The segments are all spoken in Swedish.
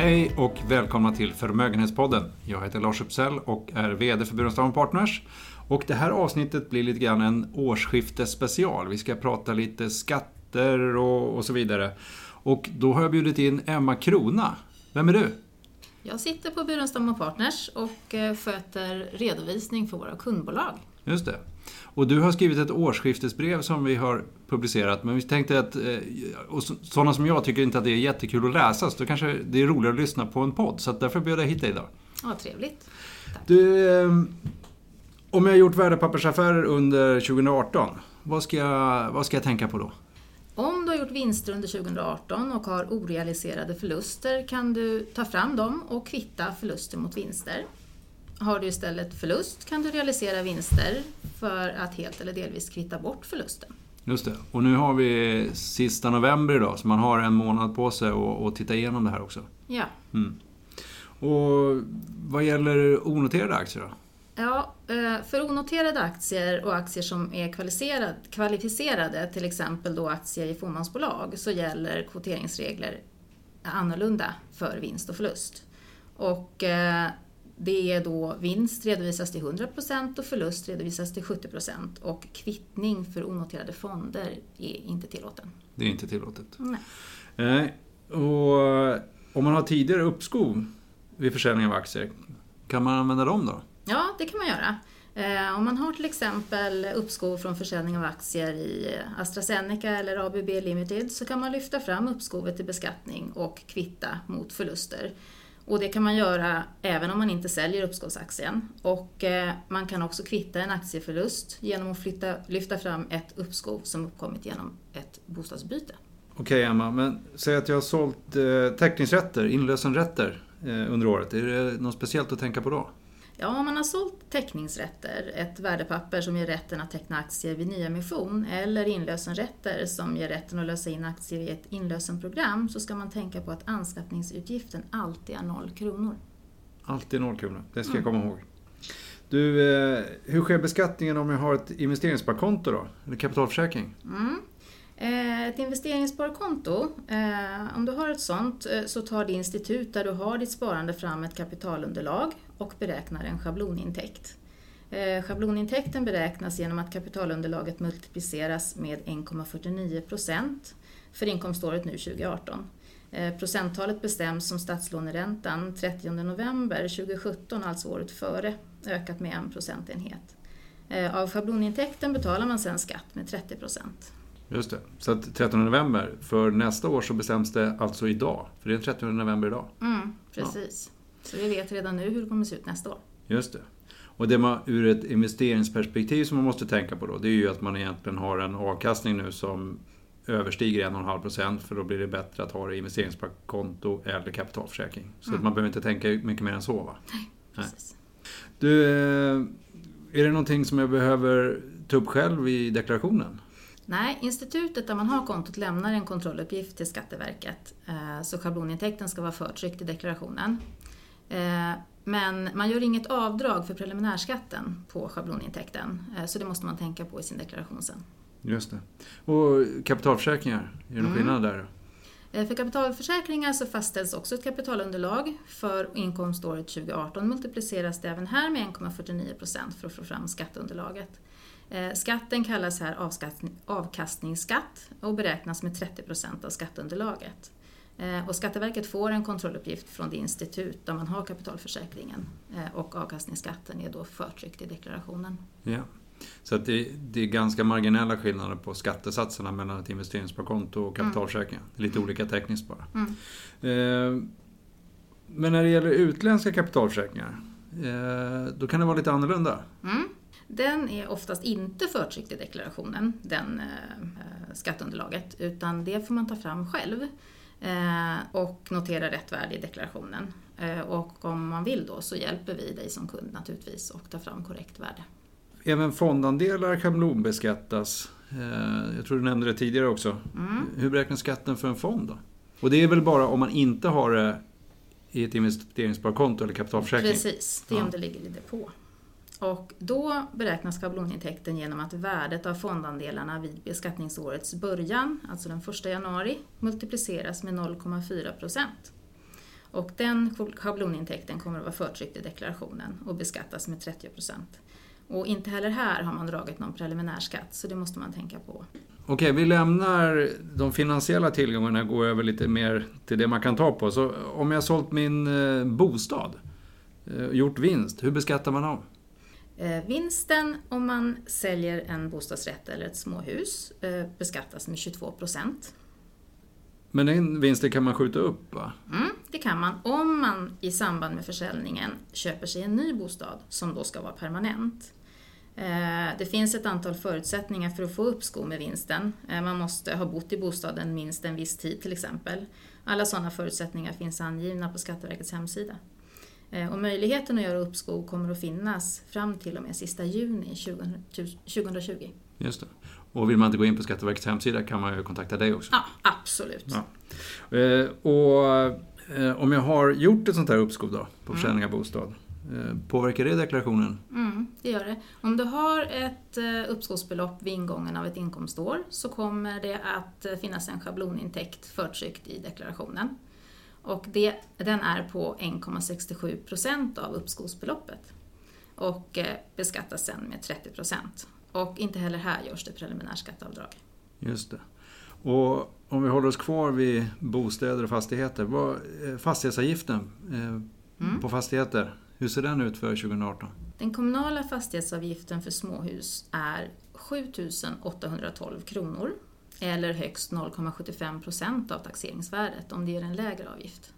Hej och välkomna till Förmögenhetspodden. Jag heter Lars Uppsell och är VD för Burenstam Partners. Och det här avsnittet blir lite grann en årsskiftesspecial. Vi ska prata lite skatter och, och så vidare. Och då har jag bjudit in Emma Krona. Vem är du? Jag sitter på Burenstam Partners och eh, sköter redovisning för våra kundbolag. Just det. Och du har skrivit ett årsskiftesbrev som vi har publicerat. Men vi tänkte att, eh, och sådana som jag tycker inte att det är jättekul att läsa, så då kanske det är roligare att lyssna på en podd. Så därför bjöd jag hit dig idag. Ja, trevligt. Tack. Du, ehm, om jag har gjort värdepappersaffärer under 2018, vad ska, jag, vad ska jag tänka på då? Om du har gjort vinster under 2018 och har orealiserade förluster kan du ta fram dem och kvitta förluster mot vinster. Har du istället förlust kan du realisera vinster för att helt eller delvis kvitta bort förlusten. Just det. Och nu har vi sista november idag, så man har en månad på sig att titta igenom det här också. Ja. Mm. Och vad gäller onoterade aktier då? Ja, eh, för onoterade aktier och aktier som är kvalificerade, till exempel då aktier i fåmansbolag, så gäller kvoteringsregler annorlunda för vinst och förlust. Och eh, det är då vinst redovisas till 100% och förlust redovisas till 70% och kvittning för onoterade fonder är inte tillåten. Det är inte tillåtet. Nej. Eh, och om man har tidigare uppskov vid försäljning av aktier, kan man använda dem då? Det kan man göra. Eh, om man har till exempel uppskov från försäljning av aktier i AstraZeneca eller ABB Limited så kan man lyfta fram uppskovet till beskattning och kvitta mot förluster. Och det kan man göra även om man inte säljer uppskovsaktien. Och eh, man kan också kvitta en aktieförlust genom att flytta, lyfta fram ett uppskov som uppkommit genom ett bostadsbyte. Okej Emma, men säg att jag har sålt eh, teckningsrätter, inlösenrätter eh, under året. Är det något speciellt att tänka på då? Ja, om man har sålt teckningsrätter, ett värdepapper som ger rätten att teckna aktier vid nyemission, eller inlösenrätter som ger rätten att lösa in aktier i ett inlösenprogram, så ska man tänka på att anskaffningsutgiften alltid är noll kronor. Alltid noll kronor, det ska mm. jag komma ihåg. Du, eh, hur sker beskattningen om jag har ett investeringssparkonto då? Eller kapitalförsäkring? Mm. Eh, ett investeringssparkonto, eh, om du har ett sånt eh, så tar det institut där du har ditt sparande fram ett kapitalunderlag och beräknar en schablonintäkt. Schablonintäkten beräknas genom att kapitalunderlaget multipliceras med 1,49 procent för inkomståret nu 2018. Procenttalet bestäms som statslåneräntan 30 november 2017, alltså året före, ökat med en procentenhet. Av schablonintäkten betalar man sedan skatt med 30 procent. Just det. Så att 13 november, för nästa år så bestäms det alltså idag. För det är 13 november idag. Mm, precis. Ja. Så vi vet redan nu hur det kommer se ut nästa år. Just det. Och det man ur ett investeringsperspektiv som man måste tänka på då, det är ju att man egentligen har en avkastning nu som överstiger 1,5% för då blir det bättre att ha det i investeringssparkonto eller kapitalförsäkring. Så mm. att man behöver inte tänka mycket mer än så va? Nej, precis. Nej. Du, eh, är det någonting som jag behöver ta upp själv i deklarationen? Nej, institutet där man har kontot lämnar en kontrolluppgift till Skatteverket eh, så schablonintäkten ska vara förtryckt i deklarationen. Eh, men man gör inget avdrag för preliminärskatten på schablonintäkten eh, så det måste man tänka på i sin deklaration sen. Just det. Och kapitalförsäkringar, är det någon mm. skillnad där? För kapitalförsäkringar så fastställs också ett kapitalunderlag. För inkomståret 2018 multipliceras det även här med 1,49% för att få fram skatteunderlaget. Eh, skatten kallas här avkastningsskatt och beräknas med 30% av skatteunderlaget. Eh, och Skatteverket får en kontrolluppgift från det institut där man har kapitalförsäkringen eh, och avkastningsskatten är då förtryckt i deklarationen. Ja. Så att det, det, är ganska marginella skillnader på skattesatserna mellan ett investeringssparkonto och kapitalförsäkringar. Mm. Lite olika tekniskt bara. Mm. Men när det gäller utländska kapitalförsäkringar, då kan det vara lite annorlunda. Mm. Den är oftast inte förtryckt i deklarationen, den eh, skatteunderlaget, utan det får man ta fram själv eh, och notera rätt värde i deklarationen. Eh, och om man vill då så hjälper vi dig som kund naturligtvis och tar fram korrekt värde. Även fondandelar schablonbeskattas. Eh, jag tror du nämnde det tidigare också. Mm. Hur beräknas skatten för en fond då? Och det är väl bara om man inte har det i ett investeringssparkonto eller kapitalförsäkring? Precis, det är ja. om det ligger i depå. Och då beräknas schablonintäkten genom att värdet av fondandelarna vid beskattningsårets början, alltså den 1 januari, multipliceras med 0,4 procent. Och den schablonintäkten kommer att vara förtryckt i deklarationen och beskattas med 30 procent. Och inte heller här har man dragit någon preliminärskatt, så det måste man tänka på. Okej, vi lämnar de finansiella tillgångarna och går över lite mer till det man kan ta på. Så om jag har sålt min eh, bostad, eh, gjort vinst, hur beskattar man av? Eh, vinsten om man säljer en bostadsrätt eller ett småhus beskattas med 22 procent. Men den vinsten kan man skjuta upp va? Mm, det kan man om man i samband med försäljningen köper sig en ny bostad som då ska vara permanent. Eh, det finns ett antal förutsättningar för att få uppskov med vinsten. Eh, man måste ha bott i bostaden minst en viss tid till exempel. Alla sådana förutsättningar finns angivna på Skatteverkets hemsida. Eh, och möjligheten att göra uppskov kommer att finnas fram till och med sista juni 2020. Just det. Och vill man inte gå in på Skatteverkets hemsida kan man ju kontakta dig också. Ja, absolut. Ja. Och om jag har gjort ett sånt här uppskov då, på försäljning av bostad, Eh, påverkar det deklarationen? Mm, det gör det. Om du har ett eh, uppskovsbelopp vid ingången av ett inkomstår så kommer det att eh, finnas en schablonintäkt förtryckt i deklarationen. Och det, den är på 1,67 procent av uppskovsbeloppet och beskattas sen med 30 procent. Och inte heller här görs det preliminärskatteavdrag. Just det. Och om vi håller oss kvar vid bostäder och fastigheter, vad, fastighetsavgiften mm. på fastigheter, hur ser den ut för 2018? Den kommunala fastighetsavgiften för småhus är 7 812 kronor eller högst 0,75 procent av taxeringsvärdet om det är en lägre avgift.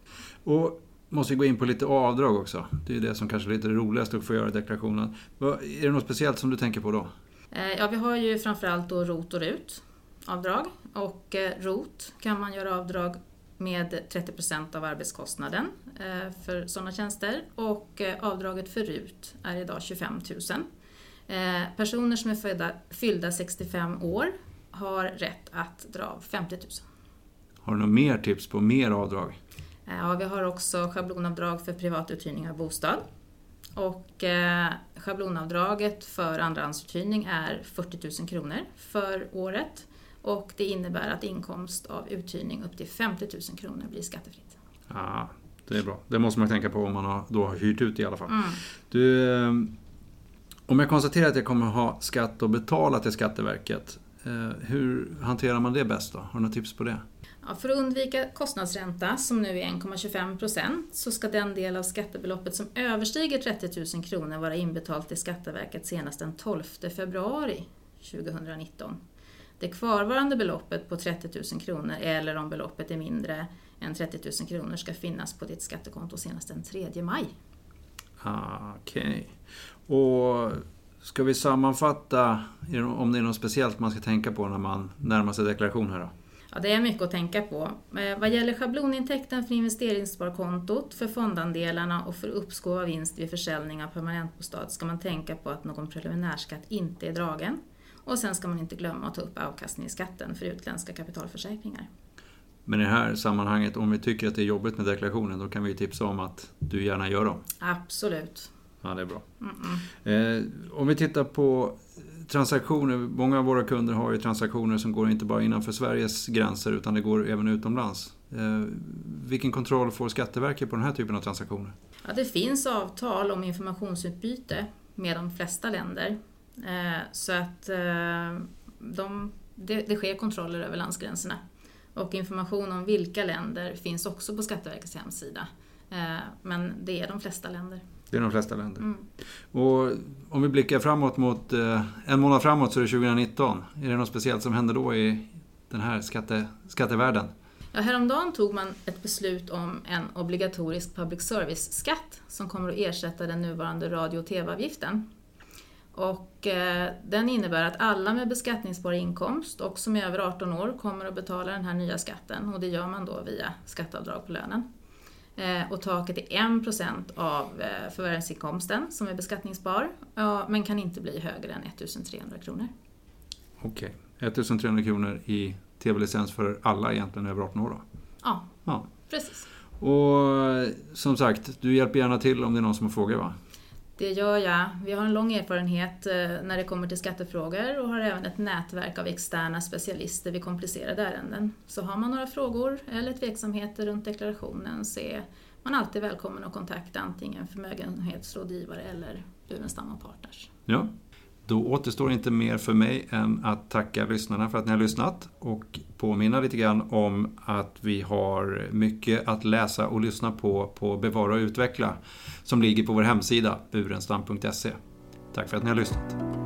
Och måste gå in på lite avdrag också. Det är det som kanske är lite roligast att få göra i deklarationen. Är det något speciellt som du tänker på då? Eh, ja, vi har ju framförallt då ROT och RUT avdrag. Och eh, ROT kan man göra avdrag med 30% av arbetskostnaden eh, för sådana tjänster och avdraget för RUT är idag 25 000. Eh, personer som är födda, fyllda 65 år har rätt att dra av 50 000. Har du några mer tips på mer avdrag? Ja, vi har också schablonavdrag för privatuthyrning av bostad. Och schablonavdraget för andrahandsuthyrning är 40 000 kronor för året. Och det innebär att inkomst av uthyrning upp till 50 000 kronor blir skattefritt. Ja, det är bra. Det måste man tänka på om man har, då har hyrt ut i alla fall. Mm. Du, ehm, om jag konstaterar att jag kommer ha skatt att betala till Skatteverket, eh, hur hanterar man det bäst då? Har du några tips på det? Ja, för att undvika kostnadsränta, som nu är 1,25 procent, så ska den del av skattebeloppet som överstiger 30 000 kronor vara inbetalt till Skatteverket senast den 12 februari 2019. Det kvarvarande beloppet på 30 000 kronor eller om beloppet är mindre än 30 000 kronor ska finnas på ditt skattekonto senast den 3 maj. Ah, okej. Okay. Och ska vi sammanfatta om det är något speciellt man ska tänka på när man närmar sig deklaration här då? Ja, det är mycket att tänka på. Eh, vad gäller schablonintäkten för investeringssparkontot, för fondandelarna och för uppskov av vinst vid försäljning av permanentbostad ska man tänka på att någon preliminärskatt inte är dragen. Och sen ska man inte glömma att ta upp avkastningsskatten för utländska kapitalförsäkringar. Men i det här sammanhanget, om vi tycker att det är jobbigt med deklarationen, då kan vi tipsa om att du gärna gör dem. Absolut. Ja, det är bra. Eh, om vi tittar på transaktioner, många av våra kunder har ju transaktioner som går inte bara innanför Sveriges gränser utan det går även utomlands. Eh, vilken kontroll får Skatteverket på den här typen av transaktioner? Ja, det finns avtal om informationsutbyte med de flesta länder Eh, så att eh, de, det, det sker kontroller över landsgränserna. Och information om vilka länder finns också på Skatteverkets hemsida. Eh, men det är de flesta länder. Det är de flesta länder. Mm. Och om vi blickar framåt mot en månad framåt så är det 2019. Är det något speciellt som händer då i den här skatte, skattevärlden? Ja, häromdagen tog man ett beslut om en obligatorisk public service-skatt som kommer att ersätta den nuvarande radio och TV-avgiften. Och eh, den innebär att alla med beskattningsbar inkomst och som är över 18 år kommer att betala den här nya skatten och det gör man då via skatteavdrag på lönen. Eh, och taket är 1% av eh, förvärvsinkomsten som är beskattningsbar men kan inte bli högre än 1300 kronor. Okej, okay. 1300 kronor i tv-licens för alla egentligen över 18 år då? Ja, ja. precis. Och som sagt, du hjälper gärna till om det är någon som har frågor va? Det gör jag. Vi har en lång erfarenhet eh, när det kommer till skattefrågor och har även ett nätverk av externa specialister vid komplicerade ärenden. Så har man några frågor eller tveksamheter runt deklarationen så är man alltid välkommen att kontakta antingen förmögenhetsrådgivare eller Burenstam Partners. Ja, då återstår inte mer för mig än att tacka lyssnarna för att ni har lyssnat och påminna lite grann om att vi har mycket att läsa och lyssna på på Bevara och utveckla som ligger på vår hemsida burenstam.se. Tack för att ni har lyssnat.